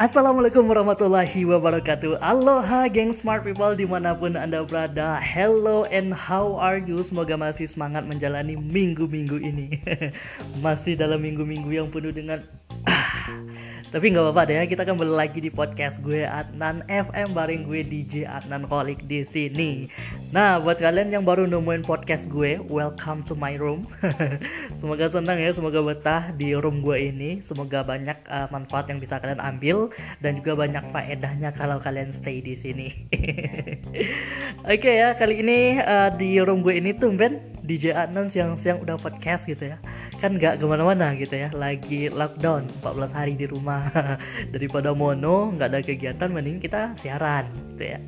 Assalamualaikum warahmatullahi wabarakatuh. Aloha geng smart people di mana pun anda berada. Hello and how are you? Semoga masih semangat menjalani minggu-minggu ini. Masih dalam minggu-minggu yang penuh dengan Tapi nggak apa-apa deh kita kembali lagi di podcast gue Adnan FM bareng gue DJ Adnan Kolik di sini. Nah, buat kalian yang baru nemuin podcast gue, welcome to my room. semoga senang ya, semoga betah di room gue ini. Semoga banyak uh, manfaat yang bisa kalian ambil dan juga banyak faedahnya kalau kalian stay di sini. Oke okay ya, kali ini uh, di room gue ini tuh Ben DJ Adnan siang-siang udah podcast gitu ya kan nggak ke mana-mana gitu ya. Lagi lockdown 14 hari di rumah. Daripada mono nggak ada kegiatan mending kita siaran gitu ya.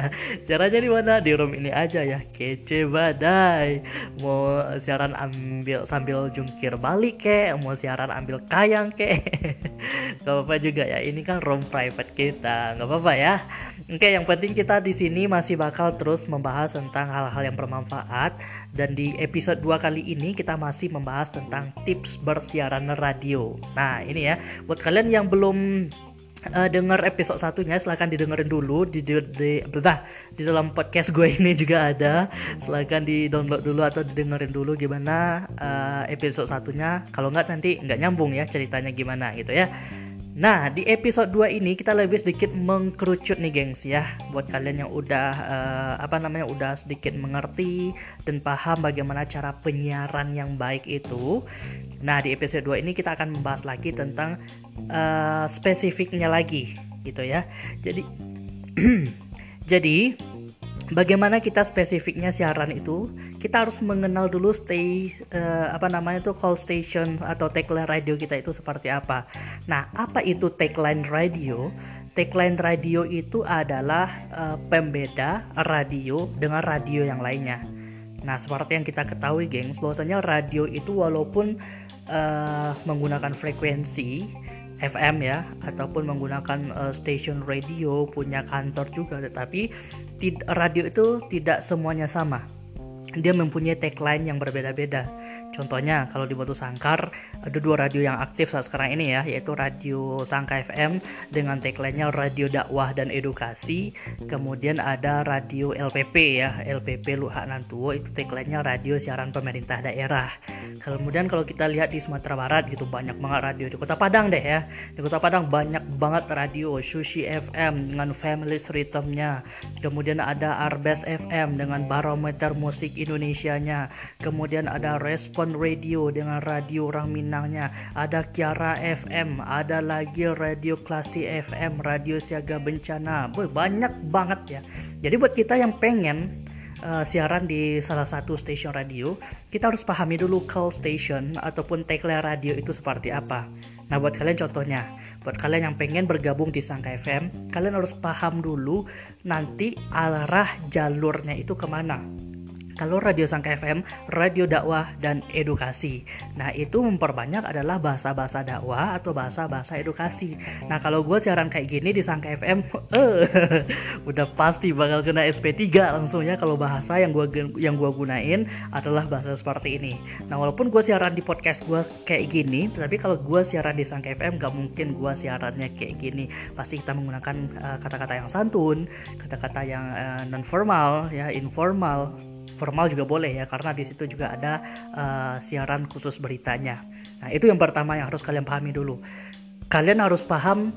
Siarannya di mana? Di room ini aja ya. Kece badai. Mau siaran ambil sambil jungkir balik ke mau siaran ambil kayang ke nggak apa-apa juga ya ini kan room private kita nggak apa-apa ya. Oke yang penting kita di sini masih bakal terus membahas tentang hal-hal yang bermanfaat. Dan di episode 2 kali ini kita masih membahas tentang tentang tips bersiaran radio. Nah, ini ya, buat kalian yang belum uh, dengar episode satunya silahkan didengerin dulu di di, di, di dalam podcast gue ini juga ada. Silahkan di download dulu atau didengerin dulu gimana uh, episode satunya. Kalau nggak nanti nggak nyambung ya ceritanya gimana gitu ya Nah, di episode 2 ini kita lebih sedikit mengkerucut nih, gengs ya. Buat kalian yang udah uh, apa namanya udah sedikit mengerti dan paham bagaimana cara penyiaran yang baik itu. Nah, di episode 2 ini kita akan membahas lagi tentang uh, spesifiknya lagi gitu ya. Jadi jadi bagaimana kita spesifiknya siaran itu? Kita harus mengenal dulu stay uh, apa namanya itu call station atau tagline radio kita itu seperti apa. Nah apa itu tagline radio? Tagline radio itu adalah uh, pembeda radio dengan radio yang lainnya. Nah seperti yang kita ketahui gengs bahwasanya radio itu walaupun uh, menggunakan frekuensi FM ya ataupun menggunakan uh, station radio punya kantor juga. Tetapi radio itu tidak semuanya sama. Dia mempunyai tagline yang berbeda-beda Contohnya kalau di Batu Sangkar ada dua radio yang aktif saat sekarang ini ya yaitu Radio Sangka FM dengan tagline-nya Radio Dakwah dan Edukasi. Kemudian ada Radio LPP ya, LPP Luhak Nantuo itu tagline-nya Radio Siaran Pemerintah Daerah. Kemudian kalau kita lihat di Sumatera Barat gitu banyak banget radio di Kota Padang deh ya. Di Kota Padang banyak banget radio Sushi FM dengan Family Rhythm-nya. Kemudian ada Arbes FM dengan barometer musik Indonesia-nya. Kemudian ada Respon Respon Radio dengan radio orang Minangnya. Ada Kiara FM ada lagi radio Klasi FM radio siaga bencana. Boy, banyak banget ya. Jadi buat kita yang pengen uh, siaran di salah satu stasiun radio, kita harus pahami dulu call station ataupun tagline radio itu seperti apa. Nah, buat kalian contohnya, buat kalian yang pengen bergabung di Sangka FM, kalian harus paham dulu nanti arah jalurnya itu ke mana kalau radio Sangka FM, radio dakwah dan edukasi. Nah, itu memperbanyak adalah bahasa-bahasa dakwah atau bahasa-bahasa edukasi. Nah, kalau gue siaran kayak gini di Sangka FM, eh, udah pasti bakal kena SP3 langsung ya kalau bahasa yang gue yang gua gunain adalah bahasa seperti ini. Nah, walaupun gue siaran di podcast gue kayak gini, tapi kalau gue siaran di Sangka FM gak mungkin gue siarannya kayak gini. Pasti kita menggunakan eh, kata-kata uh, yang santun, kata-kata yang uh, non formal, ya informal formal juga boleh ya karena di situ juga ada uh, siaran khusus beritanya. Nah, itu yang pertama yang harus kalian pahami dulu. Kalian harus paham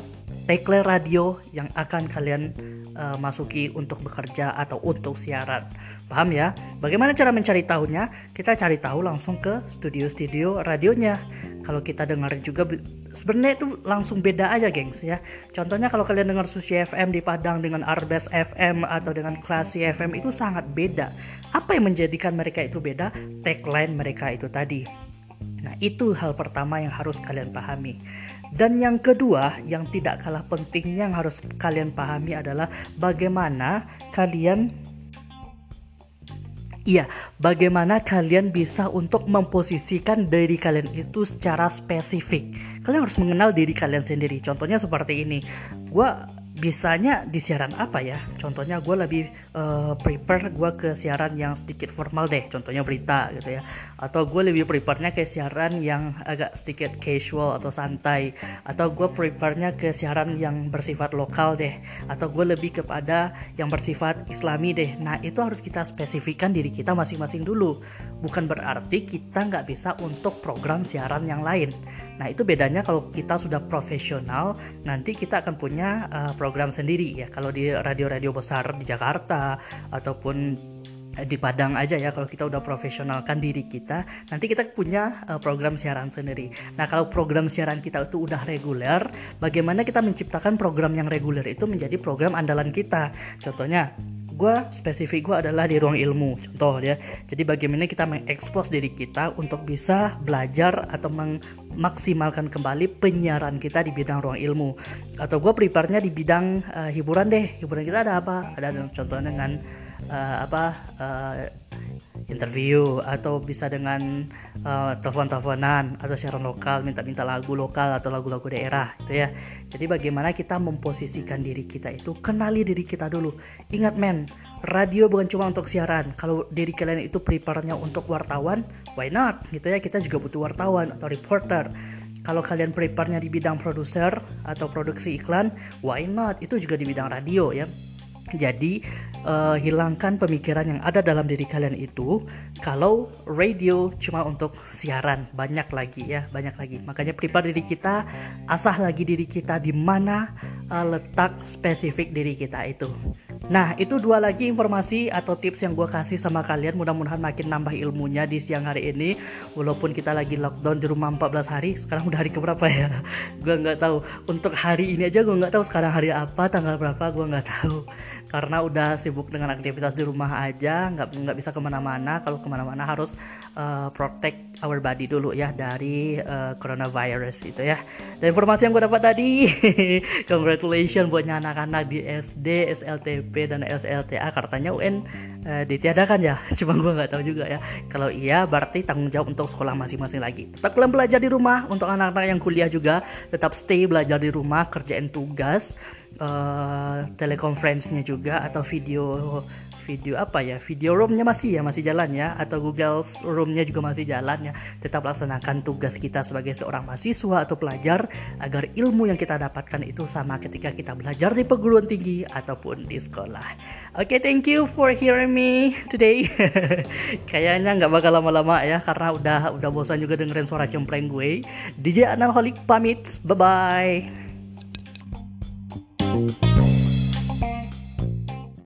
tagline radio yang akan kalian uh, masuki untuk bekerja atau untuk siaran. Paham ya? Bagaimana cara mencari tahunya? Kita cari tahu langsung ke studio-studio radionya. Kalau kita dengar juga sebenarnya itu langsung beda aja, gengs ya. Contohnya kalau kalian dengar Sushi FM di Padang dengan Arbes FM atau dengan Klasi FM itu sangat beda. Apa yang menjadikan mereka itu beda? Tagline mereka itu tadi. Nah, itu hal pertama yang harus kalian pahami. Dan yang kedua, yang tidak kalah pentingnya yang harus kalian pahami adalah bagaimana kalian Iya, bagaimana kalian bisa untuk memposisikan diri kalian itu secara spesifik. Kalian harus mengenal diri kalian sendiri. Contohnya seperti ini. Gua bisanya di siaran apa ya? Contohnya gue lebih uh, prepare gue ke siaran yang sedikit formal deh contohnya berita gitu ya. Atau gue lebih prepare-nya ke siaran yang agak sedikit casual atau santai. Atau gue prepare-nya ke siaran yang bersifat lokal deh. Atau gue lebih kepada yang bersifat islami deh. Nah itu harus kita spesifikkan diri kita masing-masing dulu. Bukan berarti kita nggak bisa untuk program siaran yang lain. Nah itu bedanya kalau kita sudah profesional nanti kita akan punya uh, program sendiri ya. Kalau di radio-radio besar di Jakarta ataupun di Padang aja ya kalau kita udah profesionalkan diri kita nanti kita punya uh, program siaran sendiri. Nah kalau program siaran kita itu udah reguler bagaimana kita menciptakan program yang reguler itu menjadi program andalan kita? Contohnya gue spesifik gue adalah di ruang ilmu contoh ya. Jadi bagaimana kita mengekspos diri kita untuk bisa belajar atau memaksimalkan kembali penyiaran kita di bidang ruang ilmu. Atau gue prepare di bidang uh, hiburan deh. Hiburan kita ada apa? Ada contohnya dengan uh, apa uh, interview atau bisa dengan uh, telepon-teleponan atau siaran lokal minta-minta lagu lokal atau lagu-lagu daerah itu ya. Jadi bagaimana kita memposisikan diri kita itu kenali diri kita dulu. Ingat men radio bukan cuma untuk siaran. Kalau diri kalian itu prepare-nya untuk wartawan why not? Gitu ya kita juga butuh wartawan atau reporter. Kalau kalian prepare-nya di bidang produser atau produksi iklan why not? Itu juga di bidang radio ya jadi uh, hilangkan pemikiran yang ada dalam diri kalian itu kalau radio cuma untuk siaran banyak lagi ya banyak lagi. Makanya prepare diri kita asah lagi diri kita di mana uh, letak spesifik diri kita itu Nah, itu dua lagi informasi atau tips yang gue kasih sama kalian. Mudah-mudahan makin nambah ilmunya di siang hari ini. Walaupun kita lagi lockdown di rumah 14 hari, sekarang udah hari keberapa ya? gue nggak tahu. Untuk hari ini aja gue nggak tahu sekarang hari apa, tanggal berapa, gue nggak tahu. Karena udah sibuk dengan aktivitas di rumah aja, nggak nggak bisa ke mana-mana. Kalau ke mana-mana harus uh, protect our body dulu ya dari uh, coronavirus itu ya. Dan informasi yang gue dapat tadi, congratulations buatnya anak-anak di SD, SLTP dan SLTA katanya UN uh, eh, ditiadakan ya. Cuma gue nggak tahu juga ya. Kalau iya berarti tanggung jawab untuk sekolah masing-masing lagi. Tetap kalian belajar di rumah. Untuk anak-anak yang kuliah juga tetap stay belajar di rumah kerjain tugas uh, telekonferensinya juga atau video video apa ya? Video roomnya masih ya masih jalan ya? Atau Google roomnya juga masih jalan ya? Tetap laksanakan tugas kita sebagai seorang mahasiswa atau pelajar agar ilmu yang kita dapatkan itu sama ketika kita belajar di perguruan tinggi ataupun di sekolah. Oke okay, thank you for hearing me today. Kayaknya nggak bakal lama-lama ya karena udah udah bosan juga dengerin suara cempreng gue. DJ Analholik pamit. Bye bye